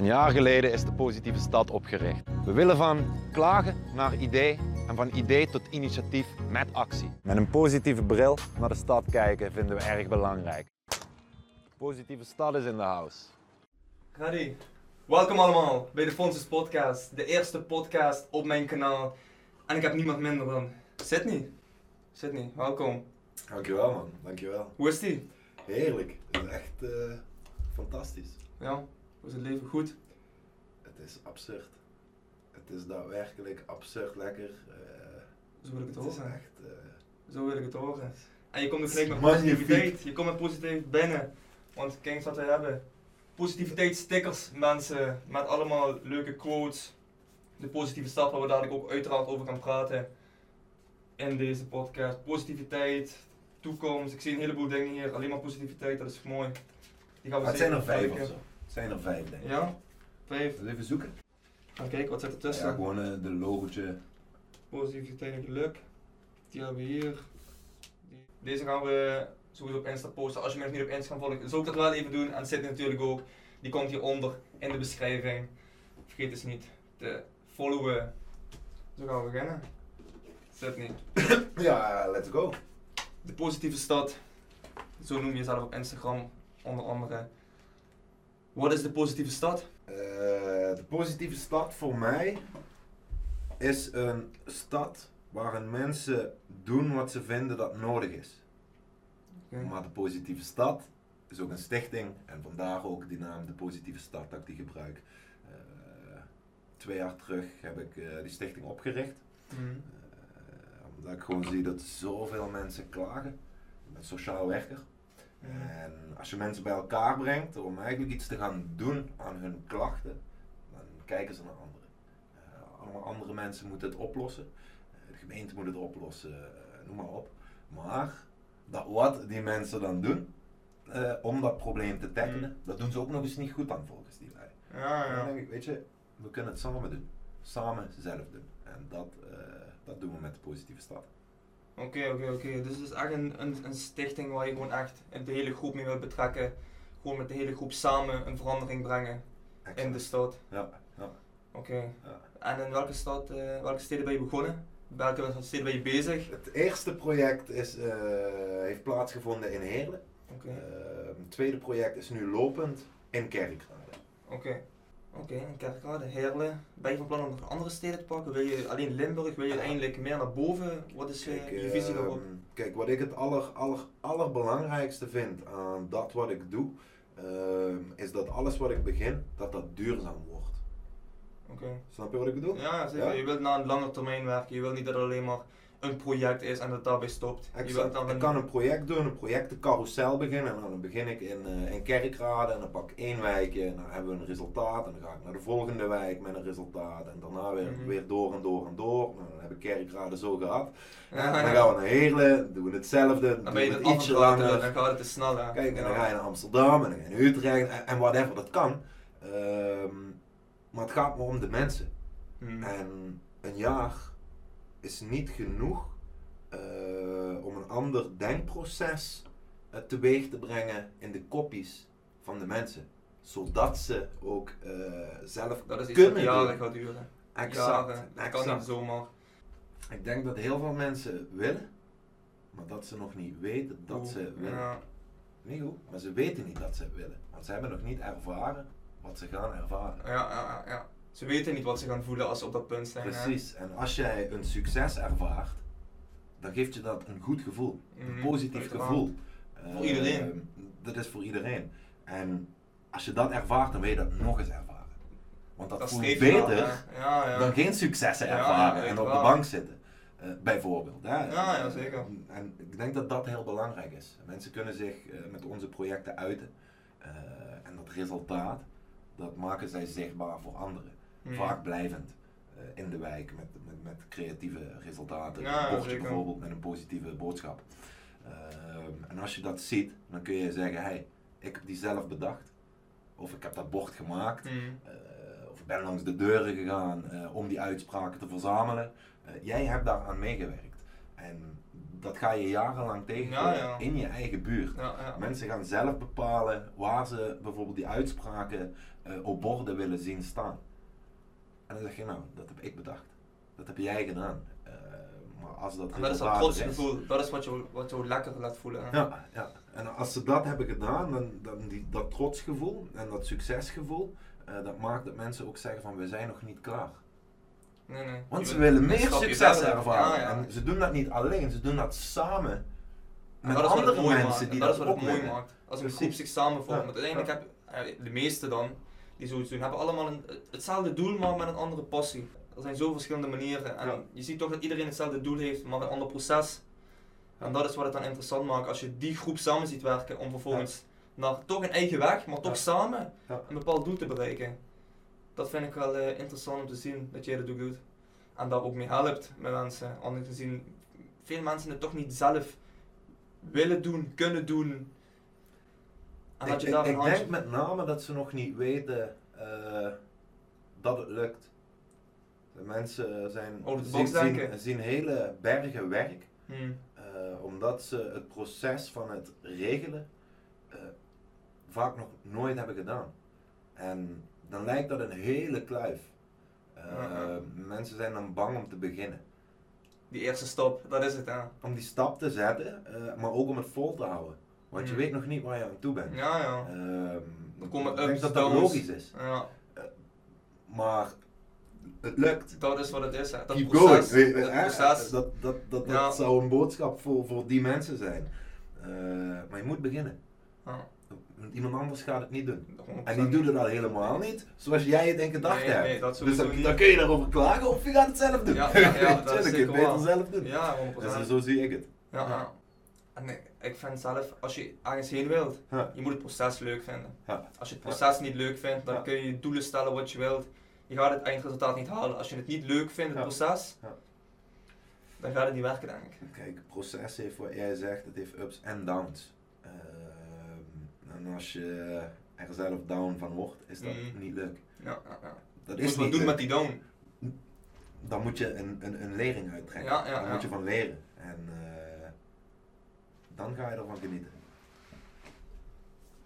Een jaar geleden is de positieve stad opgericht. We willen van klagen naar idee en van idee tot initiatief met actie. Met een positieve bril naar de stad kijken vinden we erg belangrijk. Positieve stad is in de house. Hadi, welkom allemaal bij de Fonses Podcast, de eerste podcast op mijn kanaal. En ik heb niemand minder dan Sydney. Sydney, welkom. Dankjewel man, dankjewel. Hoe is die? Heerlijk, het is echt eh, fantastisch. Ja, hoe is het leven? Goed? Het is absurd. Het is daadwerkelijk absurd lekker. eh, Zo wil ik het het is horen. echt... eh, Zo wil ik het horen. En je komt ook gelijk met positiviteit. Je komt met positiviteit binnen. Want kijk eens wat we hebben. Positiviteit stickers, mensen. Met allemaal leuke quotes. De positieve stad waar we dadelijk ook uiteraard over gaan praten. In deze podcast. Positiviteit, toekomst. Ik zie een heleboel dingen hier. Alleen maar positiviteit, dat is mooi. Die gaan we het zijn er vijf of zo. Zijn er vijf denk ik. Ja? Vijf. Dus even zoeken. Gaan kijken, wat zit er Ja, tussen? gewoon eh, de logotje. Positiviteit en geluk. Die hebben we hier. Die- Deze gaan we sowieso op Insta posten. Als je me nog niet op Insta volgen, zou ik dat wel even doen. En zit natuurlijk ook. Die komt hieronder in de beschrijving. Vergeet dus niet te followen. Zo gaan we beginnen. Sydney. Ja, let's go. De positieve stad. Zo noem je jezelf op Instagram, onder andere. Wat is de positieve stad? Eh, de positieve stad voor mij is een stad waarin mensen doen wat ze vinden dat nodig is. Maar de positieve stad is ook een stichting en vandaar ook die naam de positieve stad dat ik die gebruik. Eh, twee jaar terug heb ik eh, die stichting opgericht. Mhm. Eh, omdat ik gewoon zie dat zoveel mensen klagen. Ik ben sociaal werker. En als je mensen bij elkaar brengt om eigenlijk iets te gaan doen aan hun klachten, dan kijken ze naar anderen. Allemaal andere mensen moeten het oplossen. Eh, de gemeente moet het oplossen, eh, noem maar op. Maar dat wat die mensen dan doen om dat probleem te tackelen, dat doen ze ook nog eens niet goed aan volgens die wij. Ja, En dan ja. denk ik, weet je, we kunnen het samen doen. Samen zelf doen. En dat, dat doen we met de positieve stad. Oké, oké, oké. Dus het is echt een, een, een stichting waar je gewoon echt de hele groep mee wilt betrekken. Gewoon met de hele groep samen een verandering brengen in de stad. Ja, ja, Oké. ja. En in welke stad, eh, welke steden ben je begonnen? Welke steden ben je bezig? Het eerste project is, eh, heeft plaatsgevonden in Heerlen. Oké, Eh, het tweede project is nu lopend in Kerkrade. oké. Oké, in Kerkrade, Heerlen. Ben je van plan om nog andere steden te pakken? Wil je alleen Limburg? Wil je uiteindelijk meer naar boven? Wat is eh, Kijk, je visie daarop? ehm, kijk, wat ik het aller, aller, allerbelangrijkste vind aan dat wat ik doe, ehm, is dat alles wat ik begin, dat dat duurzaam wordt. Oké. Snap je wat ik bedoel? Ja, zeker. Ja? Je wilt na een lange termijn werken. Je wilt niet dat alleen maar een project is en dat daarbij stopt. Je wilt Exact. dan Ik kan een project doen, een projectencarousel beginnen. En dan begin ik in, eh, in Kerkrade en dan pak ik één wijkje en dan hebben we een resultaat. En dan ga ik naar de volgende wijk met een resultaat. En daarna weer, Mhm. weer door en door en door. Nou, dan heb ik Kerkrade zo gehad. En dan gaan we naar Heerlen, doen we hetzelfde, Dan doen ben je het ietsje langer. dan gaat het te snel. hè. Kijk, en dan ga je naar Amsterdam en dan ga je naar Utrecht en, en whatever, dat kan. Ehm, maar het gaat me om de mensen. Hmm. En een jaar is niet genoeg eh, om een ander denkproces eh, teweeg te brengen in de kopjes van de mensen. Zodat ze ook eh, zelf Dat is iets dat jaren gaat duren. Exact, Jaren. Dat kan exact. niet zomaar. Ik denk dat heel veel mensen willen, maar dat ze nog niet weten dat Oeh, ze willen. Ja. Niet goed, maar ze weten niet dat ze willen. Want ze hebben nog niet ervaren wat ze gaan ervaren. Ja, ja, ja. Ze weten niet wat ze gaan voelen als ze op dat punt zijn. hè. Precies. En als jij een succes ervaart, dan geeft je dat een goed gevoel. Een Mhm, positief gevoel. Voor iedereen. Eh, dat is voor iedereen. En als je dat ervaart, dan wil je dat nog eens ervaren. Want dat, Dat voelt beter hè. Ja, ja. dan geen successen Ja, ervaren en op de bank zitten. eh, bijvoorbeeld. Hè. Ja, ja, zeker. En ik denk dat dat heel belangrijk is. Mensen kunnen zich eh, met onze projecten uiten. En dat resultaat, dat maken zij zichtbaar voor anderen. Hmm. Vaak blijvend eh, in de wijk met, met, met creatieve resultaten. Ja, een bordje bijvoorbeeld met een positieve boodschap. Ehm, en als je dat ziet, dan kun je zeggen, hey, ik heb die zelf bedacht. Of ik heb dat bord gemaakt. Hmm. Eh, of ik ben langs de deuren gegaan eh, om die uitspraken te verzamelen. Jij hebt daaraan meegewerkt. En dat ga je jarenlang Ja, ja. in je eigen buurt. Ja. Mensen gaan zelf bepalen waar ze bijvoorbeeld die uitspraken op borden willen zien staan. En dan zeg je, nou, dat heb ik bedacht. Dat heb jij gedaan. Eh, maar als dat En dat is dat trotsgevoel, dat is wat je, wat je lekker laat voelen. hè. Ja, ja, en als ze dat hebben gedaan, dan, dan die, dat trotsgevoel en dat succesgevoel, eh, dat maakt dat mensen ook zeggen van we zijn nog niet klaar. Nee, nee. Want Je ze willen meer succes ervaren. Ja, ja. En ze doen dat niet alleen, ze doen dat samen En met dat andere mensen maakt. En die dat dat, is wat het mooi maakt. Als een groep zich samenvormt. Want uiteindelijk heb eh, de meeste dan, die zoiets doen, hebben allemaal een, hetzelfde doel, maar met een andere passie. Er zijn zo verschillende manieren. En Ja. je ziet toch dat iedereen hetzelfde doel heeft, maar een ander proces. En dat is wat het dan interessant maakt. Als je die groep samen ziet werken om vervolgens naar toch een eigen weg, maar toch samen een bepaald doel te bereiken. Dat vind ik wel eh, interessant om te zien dat jij dat ook doet. En daar ook mee helpt met mensen. Anders gezien, veel mensen het toch niet zelf willen doen, kunnen doen. En Ik, dat je ik, daar een ik handje- denk met name dat ze nog niet weten eh, dat het lukt. De mensen zijn, de zien, zien, zien hele bergen werk, Hmm. eh, omdat ze het proces van het regelen eh, vaak nog nooit hebben gedaan. En dan lijkt dat een hele kluif. Ja. Mensen zijn dan bang om te beginnen. Die eerste stap, dat is het hè. Om die stap te zetten, maar ook om het vol te houden. Want je Mm. weet nog niet waar je aan toe bent. Ja, ja. Ehm, Dan komen ik denk dat dat downs. logisch is. ja. Maar het lukt. Dat is wat het is hè. Dat Keep proces, going. Weet je, dat hè? proces. Dat, dat, dat, dat Ja. zou een boodschap voor, voor die mensen zijn. Eh, maar je moet beginnen. Ja, Iemand anders gaat het niet doen. 100%. En die doet het al helemaal niet zoals jij het in gedachten Nee, hebt. nee, dat dus dan, kun je daarover klagen of je gaat het zelf doen. Ja, ja, ja, dat is zeker het beter zelf doen. Ja, 100%. Dus zo zie ik het. Ja, ja. En ik, ik vind zelf, als je ergens heen wilt, Ja. je moet het proces leuk vinden. Ja. Als je het proces niet leuk vindt, dan kun je doelen stellen wat je wilt. Je gaat het eindresultaat niet halen. Als je het niet leuk vindt, het proces, Ja. dan gaat het niet werken, denk ik. Kijk, het proces heeft wat jij zegt, het heeft ups en downs. Ehm, en als je er zelf down van wordt, is dat Mhm. niet leuk. Ja. Dat Je is moet wat doen met die down. Dan moet je een, een, een lering uittrekken. Ja, ja, Daar moet je van leren. En eh, dan ga je ervan genieten.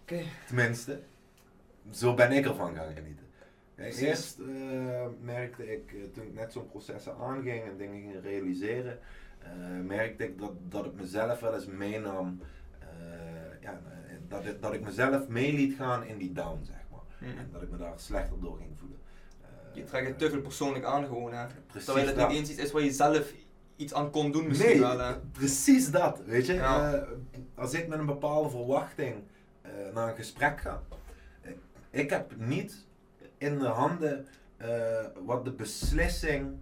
Oké. Tenminste, zo ben ik ervan gaan genieten. Kijk, eerst eh, merkte ik, eh, toen ik net zo'n processen aanging en dingen ging realiseren, eh, merkte ik dat, dat ik mezelf wel eens meenam, eh, ja, dat, ik- dat ik mezelf mee liet gaan in die down, zeg maar. Mhm. En dat ik me daar slechter door ging voelen. Eh, Je trekt het te veel persoonlijk aan gewoon, hè. Precies Terwijl het niet eens iets is waar je zelf iets aan kon doen misschien Nee, wel, hè. precies dat, weet je. Ja. Eh, als ik met een bepaalde verwachting eh, naar een gesprek ga, eh, ik heb niet in de handen wat de beslissing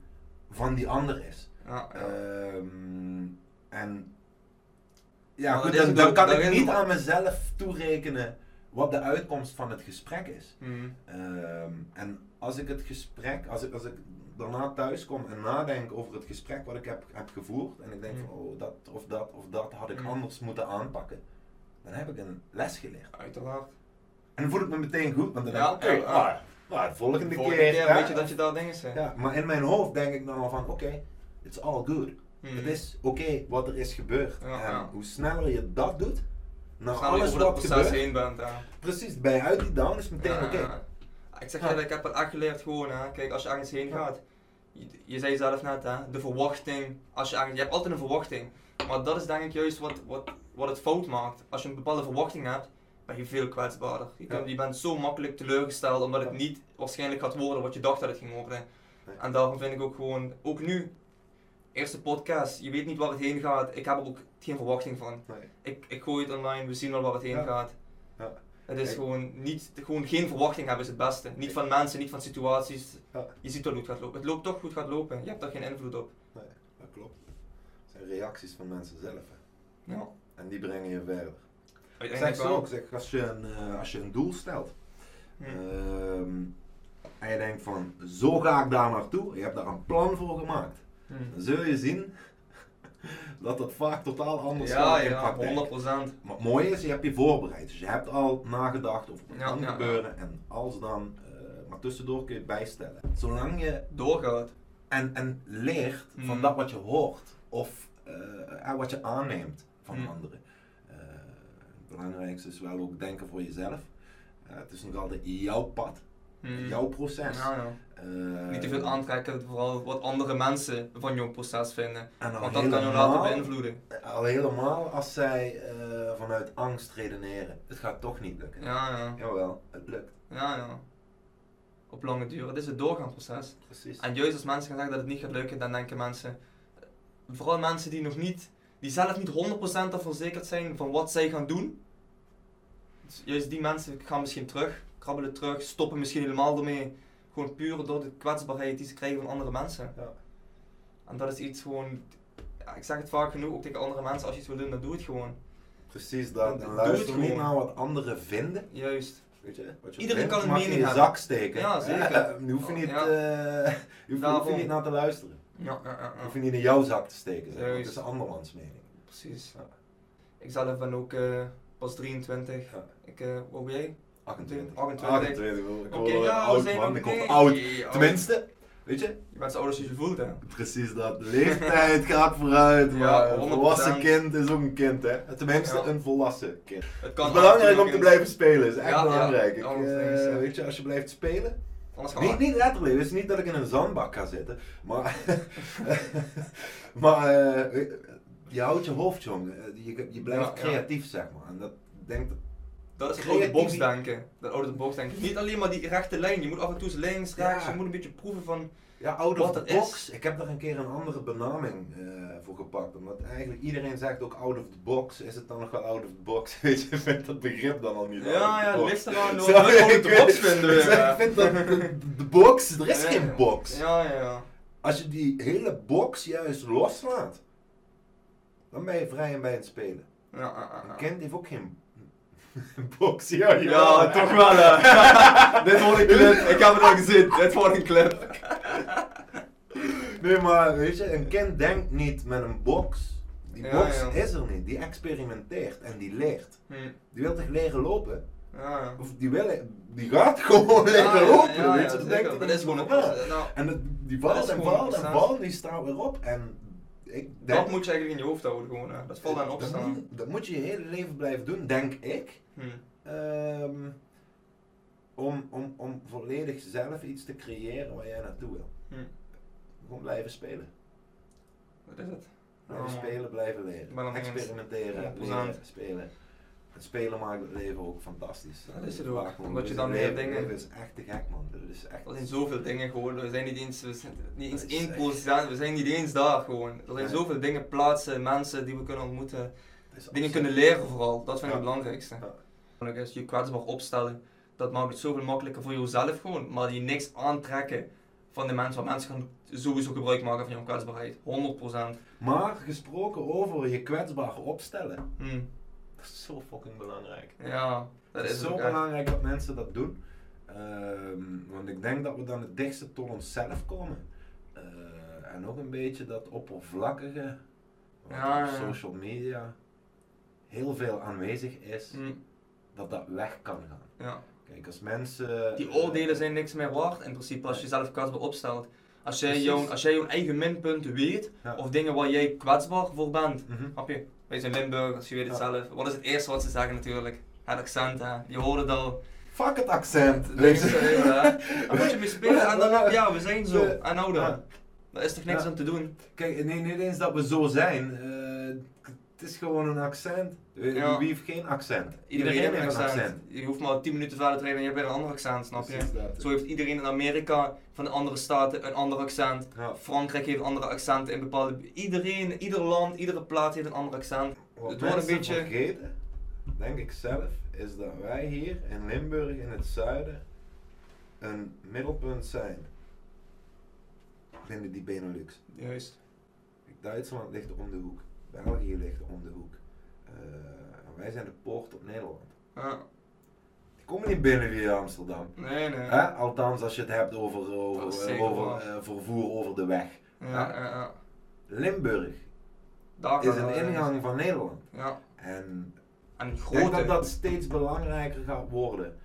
van die ander is. Ja, ja. Ehm, en ja, goed, dan, dan ook, kan ik niet aan mezelf toerekenen wat de uitkomst van het gesprek is. Mhm. Ehm, en als ik het gesprek, als ik, als ik daarna thuis kom en nadenk over het gesprek wat ik heb, heb gevoerd, en ik denk van, oh, dat of dat of dat had ik Mm. anders moeten aanpakken, dan heb ik een les geleerd. Uiteraard. En dan voel ik me meteen goed, want dan Ja, denk ik, oké, ja. maar, de volgende, De volgende keer, keer hè, weet je dat je daar dingen zegt. ja, maar in mijn hoofd denk ik dan al van, oké, it's all good. Mhm. Het is oké wat er is gebeurd. Ja, en ja. hoe sneller je dat doet, naar alles dat wat proces gebeurt, heen bent, precies, bij uit die down is meteen oké. Ik zeg Ja. ik heb het echt geleerd gewoon, hè. Kijk, als je ergens heen gaat, je, je zei zelf net, hè, de verwachting, als je, ergens, je hebt altijd een verwachting, maar dat is denk ik juist wat, wat, wat het fout maakt. Als je een bepaalde verwachting hebt, ben je veel kwetsbaarder. Je, je bent zo makkelijk teleurgesteld omdat het niet waarschijnlijk gaat worden wat je dacht dat het ging worden. En daarom vind ik ook gewoon, ook nu, eerste podcast, je weet niet waar het heen gaat, ik heb er ook geen verwachting van. Nee. Ik, ik gooi het online, we zien wel waar het heen Ja. gaat. Ja. Het is gewoon, niet, gewoon geen verwachting hebben is het beste. Niet van mensen, niet van situaties. Ja. Je ziet wel hoe het gaat lopen. Het loopt toch goed gaat lopen. Je hebt daar geen invloed op. Nee, dat klopt. Het zijn reacties van mensen zelf. Hè. Ja. En die brengen je verder. Zeg Uiteindelijk ze wel. ook, zeg, als, je een, eh, als je een doel stelt Hm. ehm, en je denkt van zo ga ik daar naartoe, je hebt daar een plan voor gemaakt, Hm. dan zul je zien dat dat vaak totaal anders Ja, gaat ja, praktijk. 100%. Maar het mooie is, je hebt je voorbereid. Dus je hebt al nagedacht over wat Ja, kan ja, gebeuren en als dan, eh, maar tussendoor kun je het bijstellen. Zolang je Doorgaat. en, en leert van Hmm. dat wat je hoort. Of eh, en wat je aanneemt van Hmm. anderen. Eh, het belangrijkste is wel ook denken voor jezelf. Eh, het is nog altijd jouw pad, Hmm. jouw proces. Ja, ja. Eh, Niet te veel aantrekken, vooral wat andere mensen van jouw proces vinden. Want dat kan je later helemaal- beïnvloeden. Al helemaal als zij eh, vanuit angst redeneren. Het gaat toch niet lukken. Ja, ja. Jawel, het lukt. Ja, ja. Op lange duur. Het is een doorgaanproces. Precies. En juist als mensen gaan zeggen dat het niet gaat lukken, dan denken mensen, vooral mensen die nog niet, die zelf niet 100% ervan verzekerd zijn van wat zij gaan doen. Dus juist die mensen gaan misschien terug, krabbelen terug, stoppen misschien helemaal ermee. Gewoon puur door de kwetsbaarheid die ze krijgen van andere mensen. Ja. En dat is iets gewoon, ja, ik zeg het vaak genoeg ook tegen andere mensen, als je iets wil doen, dan doe het gewoon. Precies dat. Doe En luister niet gewoon. naar wat anderen vinden. Juist. Weet je, wat je Iedereen vindt, kan een mening in je hebben. zak steken. Ja, zeker. Eh, eh, hoef je niet, Ja. eh, je hoef niet naar te luisteren. Ja, ja, ja, Hoef je niet in jouw zak te steken. Het is een andermans mening. precies. Ja. Ik zelf ben ook eh, pas 23. Ja. Ik, eh hoe ben jij? 28. 28. 28. hoor. Ik Oké, ja, we oud zijn man, ik word oud. Tenminste, weet je, Je bent zo oud als je je voelt, hè? precies dat. Leeftijd gaat vooruit, Ja, maar een 100%. volwassen kind is ook een kind, hè. Tenminste, Ja. een volwassen kind. Het Het kan is belangrijk om te blijven spelen, is echt Ja, belangrijk. Ik, eh, weet je, als je blijft spelen, Niet, niet letterlijk, het is niet dat ik in een zandbak ga zitten, maar, maar eh, je houdt je hoofd jong, Eh, je, je blijft creatief zeg maar. En dat denk Dat is het oude box Creativi- denken. Dat oude box denken. Niet alleen maar die rechte lijn. Je moet af en toe eens links, rechts. Ja. Je moet een beetje proeven van. ja, out of the is. box. Ik heb daar een keer een andere benaming eh, voor gepakt, omdat eigenlijk iedereen zegt ook out of the box. Is het dan nog wel out of the box? Weet je, ik vind dat begrip dan al niet out of Ja, the ja, het box. ligt eraan we out of the box vinden. we, ik vind dat de, de box, er is Ja, geen box. Ja, ja, ja. Als je die hele box juist loslaat, dan ben je vrij en bij het spelen. Ja, ja, ja, Een kind heeft ook geen box. Ja, Ja, toch wel. hè. Dit wordt een clip. Ik heb het al gezien. Dit wordt een clip. Nee, maar weet je, een kind denkt niet met een box. Die Ja, box ja. is er niet. Die experimenteert en die leert. Hm. Die wil toch leren lopen? Ja. Of die, wil, die gaat gewoon leren lopen. weet je, dat denkt Dat is gewoon een proces. Nou, En dat, die valt en valt en valt, die staat weer op. En ik denk, Dat moet je eigenlijk in je hoofd houden gewoon. Hè. Dat valt aan opstaan. dat moet je je hele leven blijven doen, denk ik. Hm. Ehm, om, om, om volledig zelf iets te creëren waar jij naartoe wil. Hm. Gewoon blijven spelen. Wat is het? Blijven Oh. spelen, blijven leren. Experimenteren, 100%. leren, spelen. Het spelen maakt het leven ook fantastisch. Dat is het ook. gewoon, Omdat je dan meer leven, dingen- leven is echt te gek man. Het is echt... Er zijn zoveel dingen gewoon. We zijn niet eens, we zijn niet eens Dat één echt- procent. We zijn niet eens daar gewoon. Er zijn zoveel dingen, plaatsen, mensen die we kunnen ontmoeten. Dingen kunnen leren vooral. Dat vind ik het belangrijkste. Is je kwetsbaar opstellen. Dat maakt het zoveel makkelijker voor jezelf gewoon. Maar je niks aantrekken van de mensen. Want mensen gaan sowieso gebruik maken van jouw kwetsbaarheid. 100%. Maar gesproken over je kwetsbaar opstellen. Hm. Dat is zo fucking belangrijk. Ja, dat Het is zo echt. belangrijk dat mensen dat doen. Ehm, want ik denk dat we dan het dichtste tot onszelf komen. Eh, en ook een beetje dat oppervlakkige, wat Ja, op social media heel veel aanwezig is, Hm. Dat dat weg kan gaan. Ja. Kijk, als mensen... Die eh, oordelen zijn niks meer waard in principe als je jezelf kwetsbaar opstelt. Als jij, jouw, als jij jouw eigen minpunten weet, Ja. of dingen waar jij kwetsbaar voor bent, snap je? Wij zijn Limburgers, je weet het Ja. zelf. Wat is het eerste wat ze zeggen natuurlijk? Het accent, hè. Je hoort het al. Fuck het accent! Weet je. hè. Daar moet je mee spelen en dan, ja, we zijn zo. En nou dan. Daar is toch niks Ja. aan te doen? Kijk, nee, niet eens dat we zo zijn. eh, het is gewoon een accent. Wie Ja. wie heeft geen accent? Iedereen, heeft een accent. Je hoeft maar 10 minuten verder te rijden en je hebt weer een ander accent, snap je? Dat. Zo heeft iedereen in Amerika van de andere staten een ander accent. Ja. Frankrijk heeft andere accenten in bepaalde. Iedereen, ieder land, iedere plaats heeft een ander accent. Wat Het wordt een beetje- vergeten, denk ik zelf, is dat wij hier in Limburg in het zuiden een middelpunt zijn binnen die Benelux. Juist. Duitsland ligt om de hoek, België ligt om de hoek. Eh, wij zijn de poort op Nederland. Ja. Die komen niet binnen via Amsterdam. Nee, nee. Hè? Althans, als je het hebt over, eh, over eh, vervoer over de weg. Ja. Limburg Daar is een ingang van Nederland. Ja. En En Ik denk dat dat steeds belangrijker gaat worden.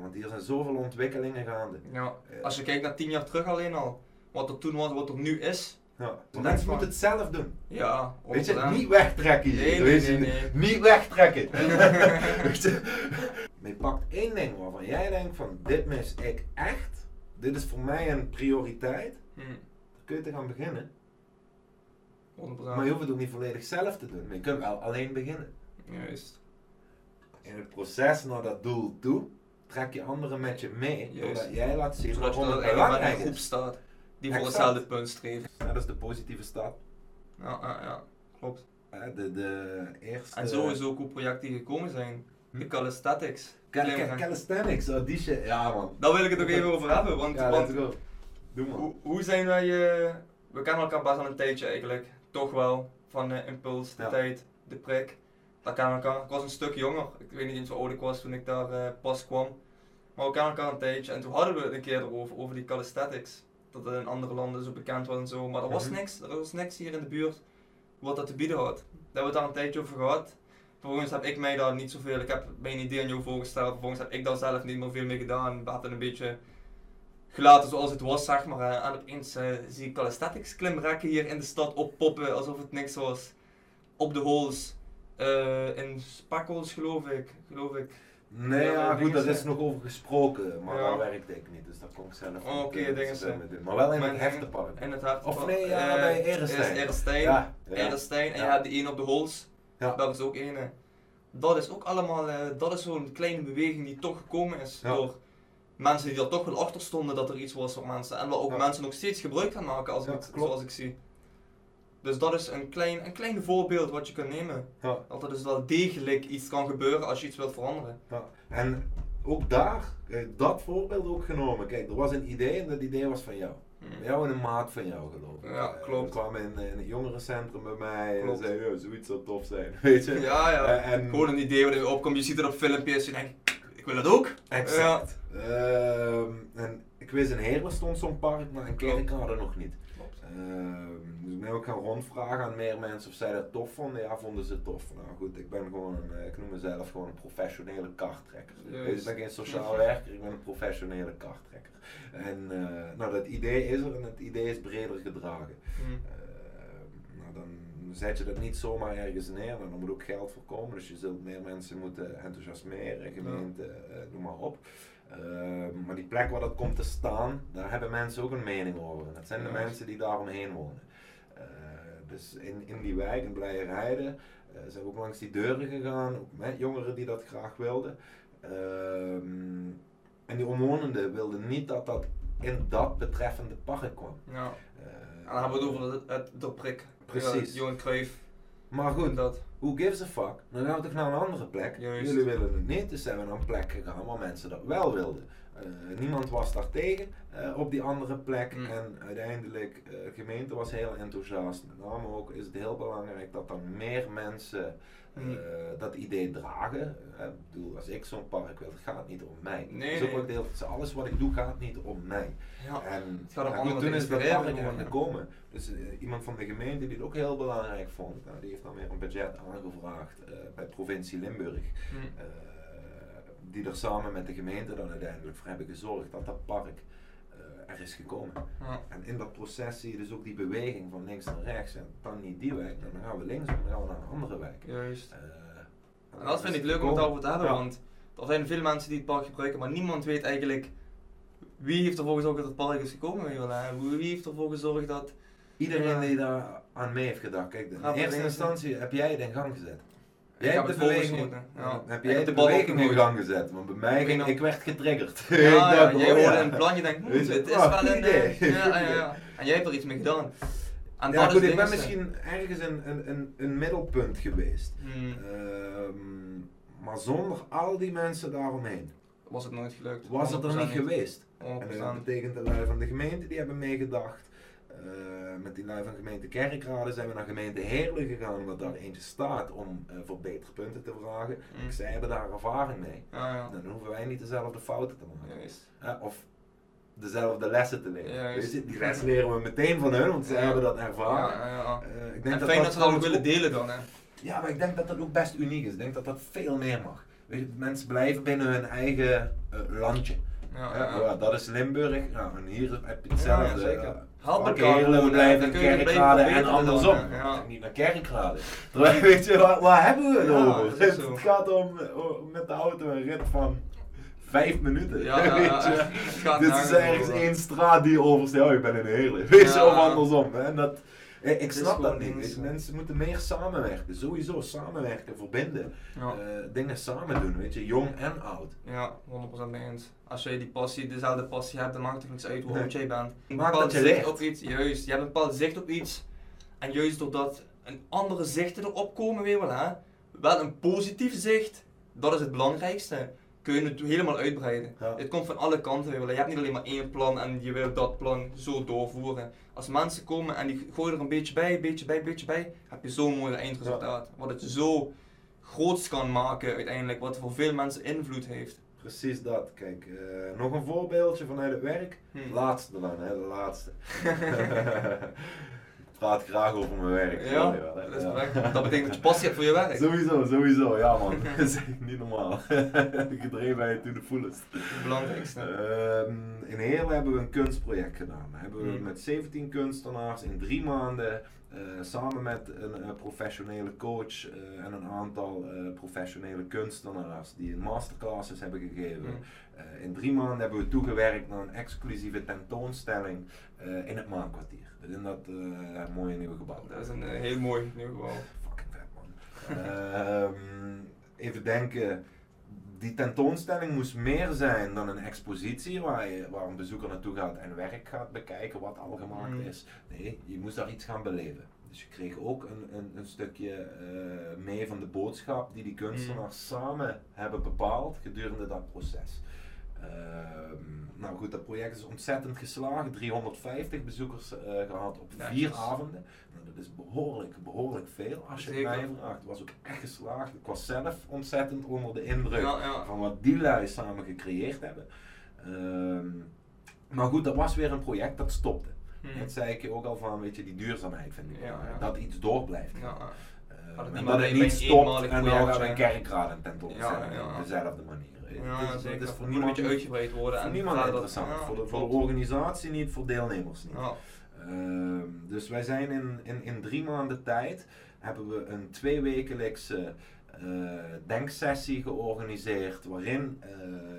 Want hier zijn zoveel ontwikkelingen gaande. Ja. Als je kijkt naar 10 jaar terug alleen al. Wat er toen was, wat er nu is. Ja. Maar mensen moeten het zelf doen. Ja, Weet je, 100%. niet wegtrekken hier. Nee, nee, je, nee. Niet wegtrekken. Weet je? Maar je pakt één ding waarvan jij denkt van dit mis ik echt. Dit is voor mij een prioriteit. Hm, Dan kun je te gaan beginnen. 100%. Maar je hoeft het ook niet volledig zelf te doen. Maar je kunt wel alleen beginnen. Juist. In het proces naar dat doel toe trek je anderen met je mee. Juist. Doordat jij laat zien waarom het belangrijk groep is. staat die voor hetzelfde punt streven. Ja, dat is de positieve stap. Ja, ja, ja, klopt. De, de eerste... En sowieso ook hoe projecten die gekomen zijn. Hm? De calisthenics. Cal- Calisthenics, oh die shit. Ja man. Daar wil ik het ook even over hebben, want, Ja, want let's go. Doe maar. hoe, hoe zijn wij, eh, we kennen elkaar best al een tijdje eigenlijk, toch wel, van de impuls, de Ja. tijd, de prik. Dat kennen we elkaar. Ik was een stuk jonger, ik weet niet eens hoe oud ik was toen ik daar eh, pas kwam. Maar we kennen elkaar een tijdje en toen hadden we het een keer erover, over die calisthenics. Dat het in andere landen zo bekend was en zo, maar er was Mhm. niks, er was niks hier in de buurt wat dat te bieden had. Daar hebben we het daar een tijdje over gehad. Vervolgens heb ik mij daar niet zoveel, ik heb mijn idee aan jou voorgesteld, vervolgens heb ik daar zelf niet meer veel mee gedaan. We hadden een beetje gelaten zoals het was, zeg maar. En opeens eh, zie ik calisthenics klimrekken hier in de stad oppoppen alsof het niks was. Op de holes. eh, in Spakkels geloof ik, geloof ik. Nee, Ja, goed, daar dingen is nog over gesproken, maar Ja. daar werkte ik niet, dus daar kon ik zelf Oh, niet, oké, eh, dingen. Maar wel in Maar het hechtenpark. In het hart. Of nee, ja, eh, bij Erestein. Erestein. Ja, ja. Erestein. En je hebt die één op de holes. Ja. Dat is ook één. Dat is ook allemaal, eh, dat is zo'n kleine beweging die toch gekomen is door mensen die er toch wel achter stonden dat er iets was voor mensen. En waar ook mensen nog steeds gebruik van maken als ik, zoals ik zie. Dus dat is een klein, een klein voorbeeld wat je kunt nemen. Ja. Dat er dus wel degelijk iets kan gebeuren als je iets wilt veranderen. Ja. En ook daar, eh, dat voorbeeld ook genomen. Kijk, er was een idee en dat idee was van jou. Hm. Van jou en een maat van jou geloof ik. Ja, Eh, klopt. Kwam in, in het jongerencentrum bij mij Klopt. en zei, "Ja, zoiets zou tof zijn, weet je. Ja, ja. Eh, en, Gewoon een idee wat er opkomt, je ziet het op filmpjes en je denkt, ik wil dat ook. Exact. Ehm, en ik wist in Heerlen stond zo'n park, maar in Kerkrade nog niet. Dus ik ben ook gaan rondvragen aan meer mensen of zij dat tof vonden. Ja, vonden ze tof. Nou goed, ik ben gewoon, een, eh, ik noem mezelf gewoon een professionele karttrekker. Ik ben geen sociaal werker, ik ben een professionele karttrekker. En eh, nou, dat idee is er en het idee is breder gedragen. Hm. Ehm, nou, dan zet je dat niet zomaar ergens neer, er moet ook geld voor komen. Dus je zult meer mensen moeten enthousiasmeren, gemeente, noem maar op. Ehm, maar die plek waar dat komt te staan, daar hebben mensen ook een mening over. En dat zijn de mensen die daaromheen wonen. Eh, dus in, in die wijk, in Blijerheide, eh zijn we ook langs die deuren gegaan, ook met jongeren die dat graag wilden. Ehm, en die omwonenden wilden niet dat dat in dat betreffende park kwam. Ja. Eh, En dan hebben we het over het, het de prik. Precies. Johan Cruijff. Maar goed, Dat. Who gives a fuck? Dan gaan we toch naar een andere plek. Juist. Jullie willen het niet, dus zijn we naar een plek gegaan waar mensen dat wel wilden. Eh, niemand was daar tegen eh, op die andere plek. Mm. En uiteindelijk, eh, de gemeente was heel enthousiast. Met name ook is het heel belangrijk dat er meer mensen Mm. dat idee dragen. Ik bedoel, als ik zo'n park wil, het gaat niet om mij. Nee, dus ook nee. alles wat ik doe gaat niet om mij. Ja. En Het gaat om toen is dat park gewoon gekomen. Dus iemand van de gemeente die het ook heel belangrijk vond, nou, die heeft dan weer een budget aangevraagd bij provincie Limburg. Hm. Eh, die er samen met de gemeente dan uiteindelijk voor hebben gezorgd dat dat park eh, er is gekomen. Ja. En in dat proces zie je dus ook die beweging van links naar rechts. En dan niet die wijk, dan gaan we links en dan gaan we naar een andere wijk. Juist. Eh, En dat vind ik leuk om het over te hebben, Ja. want er zijn veel mensen die het park gebruiken, maar niemand weet eigenlijk wie heeft ervoor gezorgd dat het park is gekomen. hè? Wie heeft ervoor gezorgd dat... Iedereen die daar aan mee heeft gedacht. Kijk, in er eerste instantie heb jij het in gang gezet. Ik Jij heb hebt de beweging, voorgeschoten, ja. heb jij de beweging in gang gezet? Want bij mij ging, ik werd getriggerd. Ja, jij hoorde een plan, je denkt, hm, het is oh, wel een... idee. eh, ja, ja, ja. En jij hebt er iets mee gedaan. En Ja, dat goed, ik ben misschien ergens een, een, een, een middelpunt geweest. Hm, Ehm, maar zonder al die mensen daaromheen was het nooit gelukt. was het er 100% niet geweest. 100%. En dat betekent de lui van de gemeente die hebben meegedacht. Eh, met die lui van gemeente Kerkrade zijn we naar gemeente Heerlen gegaan, omdat daar eentje staat om eh, voor betere punten te vragen. Hm. Zij hebben daar ervaring mee. Ja, ja. Dan hoeven wij niet dezelfde fouten te maken. Hè, of dezelfde lessen te leren. Je, die les leren we meteen van hun, want zij Ja. hebben dat ervaren. Ja, ja, ja. Eh, ik En denk dat fijn dat ze dat ook willen delen dan, hè. Ja, maar ik denk dat dat ook best uniek is. Ik denk dat dat veel meer mag. Weet je, mensen blijven binnen hun eigen eh, landje. Ja, Ja, ja. ja, dat is Limburg. Nou, en hier heb je hetzelfde. Zeker. Help elkaar Heerlen gewoon, blijven hè. in Dan kun je blijven Kerkrade en andersom. Ja. Niet naar Kerkrade. Terwijl, weet je, waar, waar hebben we het Ja, over? Het, zo. gaat om met de auto een rit van vijf minuten. Ja, ja, weet je. Dit is ergens één straat die overstelt. Oh, ik ben in Heerlen. Weet je, of andersom. Hè? En Dat, eh, ik is snap dat niet. je. Mensen moeten meer samenwerken. Sowieso samenwerken, verbinden. Ja. Eh, dingen samen doen, weet je, jong en oud. Ja, 100% mee eens. Als jij die passie, dezelfde passie hebt, dan maakt het niks uit hoe Nee. oud jij bent. Een Maakt bepaald dat je zicht op iets, juist. Je hebt een bepaald zicht op iets. En juist doordat een andere zichten erop komen, weer wel hè. Wel een positief zicht, dat is het belangrijkste. Kun je het helemaal uitbreiden. Ja. Het komt van alle kanten weer. Je hebt niet alleen maar één plan en je wil dat plan zo doorvoeren. Als mensen komen en die gooien er een beetje bij, een beetje bij, een beetje bij, heb je zo'n mooi eindresultaat. Wat het zo groots kan maken uiteindelijk, wat voor veel mensen invloed heeft. Precies dat. Kijk, eh, nog een voorbeeldje vanuit het werk. Hm. Laatste dan, hè, de laatste. ik praat graag over mijn werk. Ja, wel. Ja. Dat betekent dat je passie hebt voor je werk. Sowieso, sowieso, ja man. dat is echt niet normaal. Gedreven to the fullest. Het belangrijkste. Ehm, in Heerlen hebben we een kunstproject gedaan. Hebben we Hmm. met 17 kunstenaars in drie maanden eh, samen met een eh, professionele coach eh, en een aantal professionele kunstenaars die een masterclasses hebben gegeven. Hmm. Eh, in drie maanden hebben we toegewerkt naar een exclusieve tentoonstelling eh, in het Maankwartier. Dus in dat eh, mooie nieuwe gebouw. Dat is een heel mooi nieuw gebouw. Fucking vet man. Ehm, even denken. Die tentoonstelling moest meer zijn dan een expositie waar, je, waar een bezoeker naartoe gaat en werk gaat bekijken wat al gemaakt Mm. is. Nee, je moest daar iets gaan beleven. Dus je kreeg ook een, een, een stukje mee van de boodschap die die kunstenaars samen hebben bepaald gedurende dat proces. Ehm, nou goed, dat project is ontzettend geslagen. 350 bezoekers eh, gehad op vier avonden. Nou, dat is behoorlijk, behoorlijk veel als je het mij vraagt. Het was ook echt geslaagd. Ik was zelf ontzettend onder de indruk Ja, ja. van wat die lui samen gecreëerd hebben. Ehm, maar goed, dat was weer een project dat stopte. Hm. Dat zei ik je ook al van, weet je, die duurzaamheid vind ik Ja, belangrijk. ja. Dat iets door blijft. Ja. Eh, het en dat het niet stopt en dan project gaan we een zijn. kerkraden tentoonstelling op dezelfde manier. Ja, Het is- zeker. Het is voor Moet een niemand, beetje uitgebreid worden. voor en niemand dat- interessant. ja, voor, de, voor de organisatie niet, voor deelnemers niet. Ja. Ehm, dus wij zijn in, in, in drie maanden tijd hebben we een tweewekelijkse eh denksessie georganiseerd waarin eh,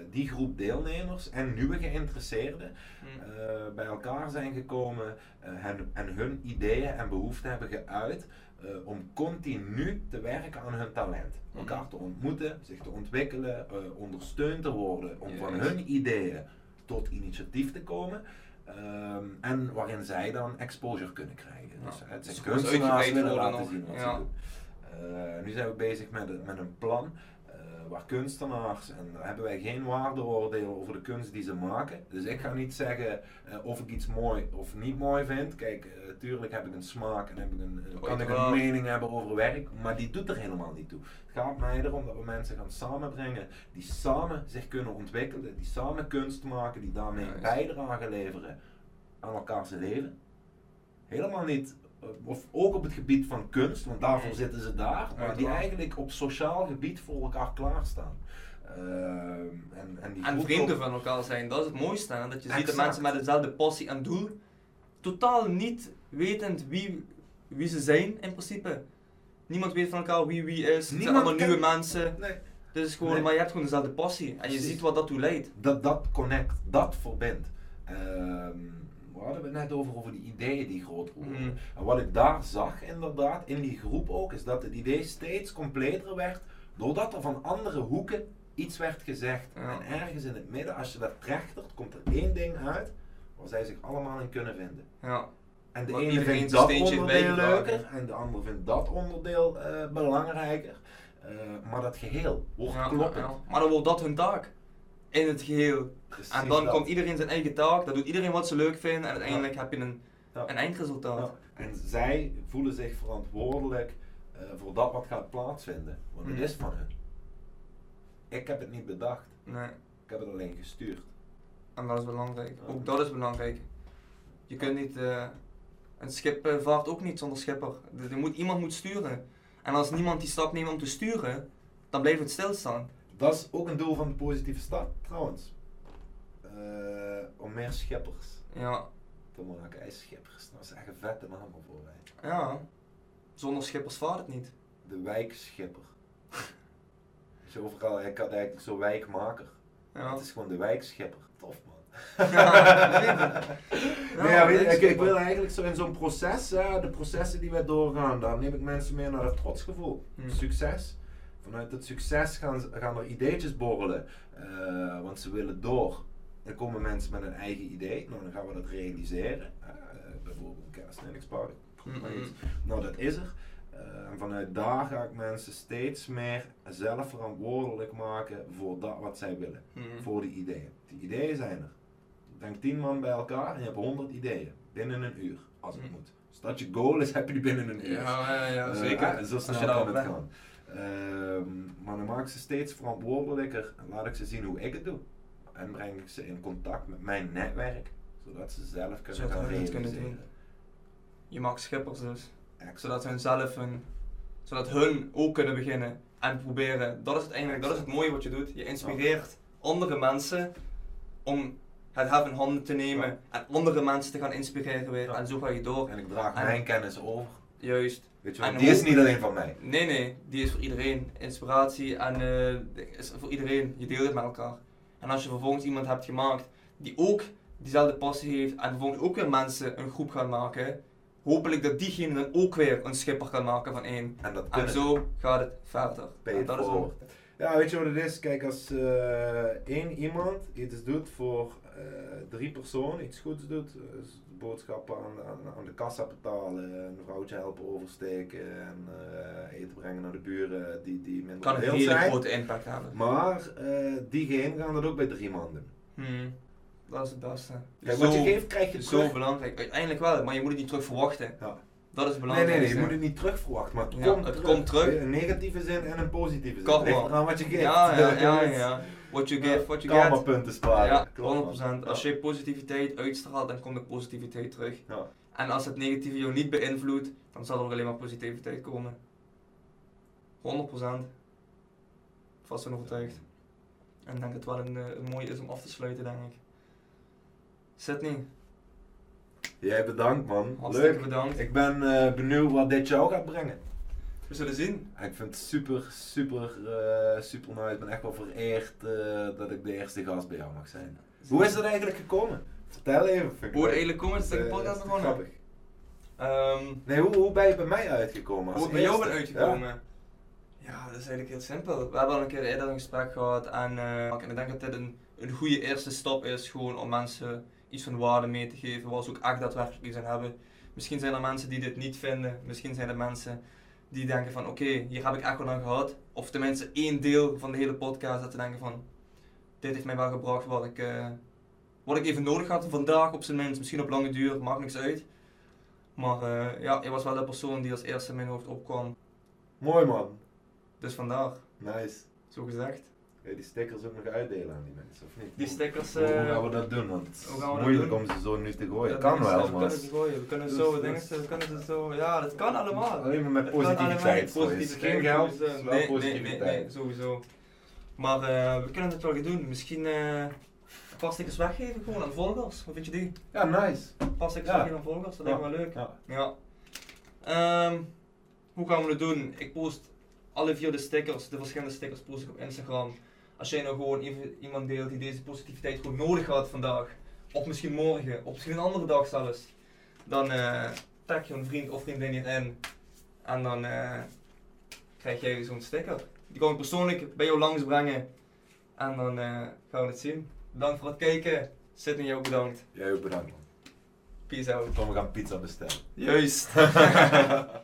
die groep deelnemers en nieuwe geïnteresseerden Hm. eh, bij elkaar zijn gekomen en, en hun ideeën en behoeften hebben geuit eh, om continu te werken aan hun talent. Elkaar Mhm. te ontmoeten, zich te ontwikkelen, eh, ondersteund te worden om van hun ideeën tot initiatief te komen. Ehm, en waarin zij dan exposure kunnen krijgen. Ja, Dus het dus zijn kunstenaars willen laten zien wat Ja. ze doen. Eh, nu zijn we bezig met, een- met een plan waar kunstenaars, en daar hebben wij geen waardeoordeel over de kunst die ze maken. Dus ik ga niet zeggen eh, of ik iets mooi of niet mooi vind. Kijk, eh, tuurlijk heb ik een smaak en heb ik een, eh, kan ik een mening hebben over werk, maar die doet er helemaal niet toe. Het gaat mij erom dat we mensen gaan samenbrengen die samen zich kunnen ontwikkelen, die samen kunst maken, die daarmee Juist. bijdrage leveren aan elkaars leven. Helemaal niet, eh, of ook op het gebied van kunst, want daarvoor Mhm. zitten ze daar, maar die eigenlijk op sociaal gebied voor elkaar klaarstaan. Ehm, en, en, die En groep vrienden ook- van elkaar zijn, dat is het mooiste. hè, Dat je ziet dat Exact. mensen met dezelfde passie en doel, totaal niet wetend wie, wie ze zijn in principe. Niemand weet van elkaar wie wie is. Het zijn Niemand allemaal nieuwe mensen. Nee, Dus gewoon, Nee. maar je hebt gewoon dezelfde passie. En je Precies. ziet wat dat toe leidt. dat, dat connect, dat verbindt. Ehm, we hadden het net over, over die ideeën die groot worden. Mhm. En wat ik daar zag inderdaad, in die groep ook, is dat het idee steeds completer werd, doordat er van andere hoeken iets werd gezegd. Ja. En ergens in het midden, als je dat trechtert, komt er één ding uit waar zij zich allemaal in kunnen vinden. Ja. En de ene vindt dat onderdeel leuker en de andere vindt dat onderdeel eh, belangrijker. Eh, maar dat geheel wordt Ja, kloppend. ja. Maar dan wordt dat hun taak. In het geheel. Precies En dan dat. komt iedereen zijn eigen taak, dan doet iedereen wat ze leuk vinden en uiteindelijk heb je een, een eindresultaat. En zij voelen zich verantwoordelijk eh, voor dat wat gaat plaatsvinden. Want het Hmm. is van hun. Ik heb het niet bedacht. Nee. Ik heb het alleen gestuurd. En dat is belangrijk. Ook dat is belangrijk. Je kunt niet, eh, een schip vaart ook niet zonder schipper. Dus er moet, iemand moet sturen. En als niemand die stap neemt om te sturen, dan blijft het stilstaan. Dat is ook een doel van de positieve stad trouwens. Eh, van meer schippers Ja, te maken. Hij is schippers, dat is echt een vette naam voor mij. ja. Zonder schippers vaart het niet. De wijkschipper. Dus overal, ik had eigenlijk zo'n wijkmaker. Ja. Het is gewoon de wijkschipper. Tof man. Ja, nee, ja, weet ik, ik wil eigenlijk zo in zo'n proces, ja, de processen die wij doorgaan, daar neem ik mensen mee naar het trotsgevoel. Hmm. Succes. Vanuit het succes gaan, gaan er ideetjes borrelen, eh, want ze willen door. Dan komen mensen met een eigen idee, nou, dan gaan we dat realiseren. Eh, bijvoorbeeld een. Mm, iets. Nou, dat is er. Eh, en vanuit daar ga ik mensen steeds meer zelf verantwoordelijk maken voor dat wat zij willen. Mm. Voor die ideeën. Die ideeën zijn er. Denk 10 man bij elkaar en je hebt 100 ideeën. Binnen een uur, als het Mm. moet. Dus dat je goal is, heb je die binnen een uur. Ja, ja, ja, zeker. zo Als snel je kan daarop het gaan. Ehm, maar dan maak ik ze steeds verantwoordelijker en laat ik ze zien hoe ik het doe. En breng ik ze in contact met mijn netwerk, zodat ze zelf kunnen Zodat gaan het kunnen realiseren. Je maakt schippers dus. Exact. Zodat hun zelf hun, zodat hun ook kunnen beginnen en proberen. Dat is het eigenlijk, dat is het mooie wat je doet. Je inspireert andere mensen om het hef in handen te nemen en andere mensen te gaan inspireren weer. Ja. En zo ga je door. En ik draag En- mijn kennis over. Juist. Weet je wel, En die is ook- niet alleen van mij. Nee, nee, die is voor iedereen. Inspiratie en eh, is voor iedereen. Je deelt het met elkaar. En als je vervolgens iemand hebt gemaakt die ook diezelfde passie heeft en vervolgens ook weer mensen een groep gaan maken, hopelijk dat diegene dan ook weer een schipper kan maken van één. En dat En zo gaat het verder. En dat is forward. Ja, weet je wat het is? Kijk, als eh, één iemand iets doet voor eh, drie personen, iets goeds doet, dus boodschappen aan, aan, aan de kassa betalen, een vrouwtje helpen oversteken en eh, eten brengen naar de buren die, die minder kan een heel hele zijn. grote impact hebben. Maar diegene gaan dat ook bij drie man doen. Hmm, dat is het beste. Kijk, zo, wat je geeft, krijg je zo terug. belangrijk. Uiteindelijk wel, maar je moet het niet terug verwachten. Ja. Dat is Nee, belangrijk. nee, nee, je moet het niet terug verwachten, maar het Ja, komt het terug. komt terug. In een negatieve zin en een positieve zin. Karma. Wat je geeft. Ja, ja, ja, ja. What you give, what you Karma get. punten sparen. Ja, Klopt, man. 100%. Als je positiviteit uitstraalt, dan komt de positiviteit terug. Ja. En als het negatieve jou niet beïnvloedt, dan zal er ook alleen maar positiviteit komen. 100%. Vast van overtuigd. En ik denk dat het wel een, eh, een mooie is om af te sluiten, denk ik. Sydney, Jij bedankt man. hartstikke Leuk. bedankt. Ik ben eh, benieuwd wat dit jou gaat brengen. We zullen zien. En Ik vind het super, super, eh, super nice. Ik ben echt wel vereerd eh, dat ik de eerste gast bij jou mag zijn. Hoe is dat eigenlijk gekomen? Vertel even. Hoe eigenlijk komt, is dat ik een podcast is begonnen. Grappig. Ehm, Nee, hoe, hoe ben je bij mij uitgekomen? als Hoe het bij jou bent uitgekomen? Ja. dat is eigenlijk heel simpel. We hebben al een keer eerder een gesprek gehad en, eh, en ik denk dat dit een, een goede eerste stap is gewoon om mensen iets van waarde mee te geven waar ze ook echt daadwerkelijk iets aan hebben. Misschien zijn er mensen die dit niet vinden, misschien zijn er mensen die denken van oké, hier heb ik echt wel aan gehad. Of tenminste één deel van de hele podcast dat ze denken van dit heeft mij wel gebracht wat ik, eh, wat ik even nodig had vandaag op zijn minst. Misschien op lange duur, maakt niks uit. Maar eh, ja, je was wel de persoon die als eerste in mijn hoofd opkwam. Mooi man. Dus vandaar, Nice. zo gezegd. Je die stickers ook nog uitdelen aan die mensen, of niet? Die stickers. Hoe, hoe eh, gaan we dat doen? Want het is we moeilijk doen? om ze zo nu te gooien. dat kan wel, we maar... kunnen ze gooien, we kunnen Dus- zo, dingen, we kunnen ze zo, ja, dat kan allemaal. Alleen maar met positiviteit. positiviteit, Geen geld, wel nee, nee, nee, sowieso. Maar eh, we kunnen het wel gaan doen. Misschien eh een paar stickers weggeven gewoon aan volgers. Hoe vind je die? Ja, nice. Stickers Ja. weggeven aan volgers, dat lijkt me wel leuk. Ja. Ja. Ehm, hoe gaan we het doen? Ik post alle vier de stickers, de verschillende stickers post ik op Instagram. Als jij nou gewoon even iemand deelt die deze positiviteit gewoon nodig had vandaag, of misschien morgen, of misschien een andere dag zelfs, dan eh tag je een vriend of vriendin hierin. En dan eh, krijg jij zo'n sticker. Die kan ik persoonlijk bij jou langsbrengen. En dan eh, gaan we het zien. Bedankt voor het kijken. Sidney, jou bedankt. Jij ook bedankt man. Peace out. We gaan pizza bestellen. Juist.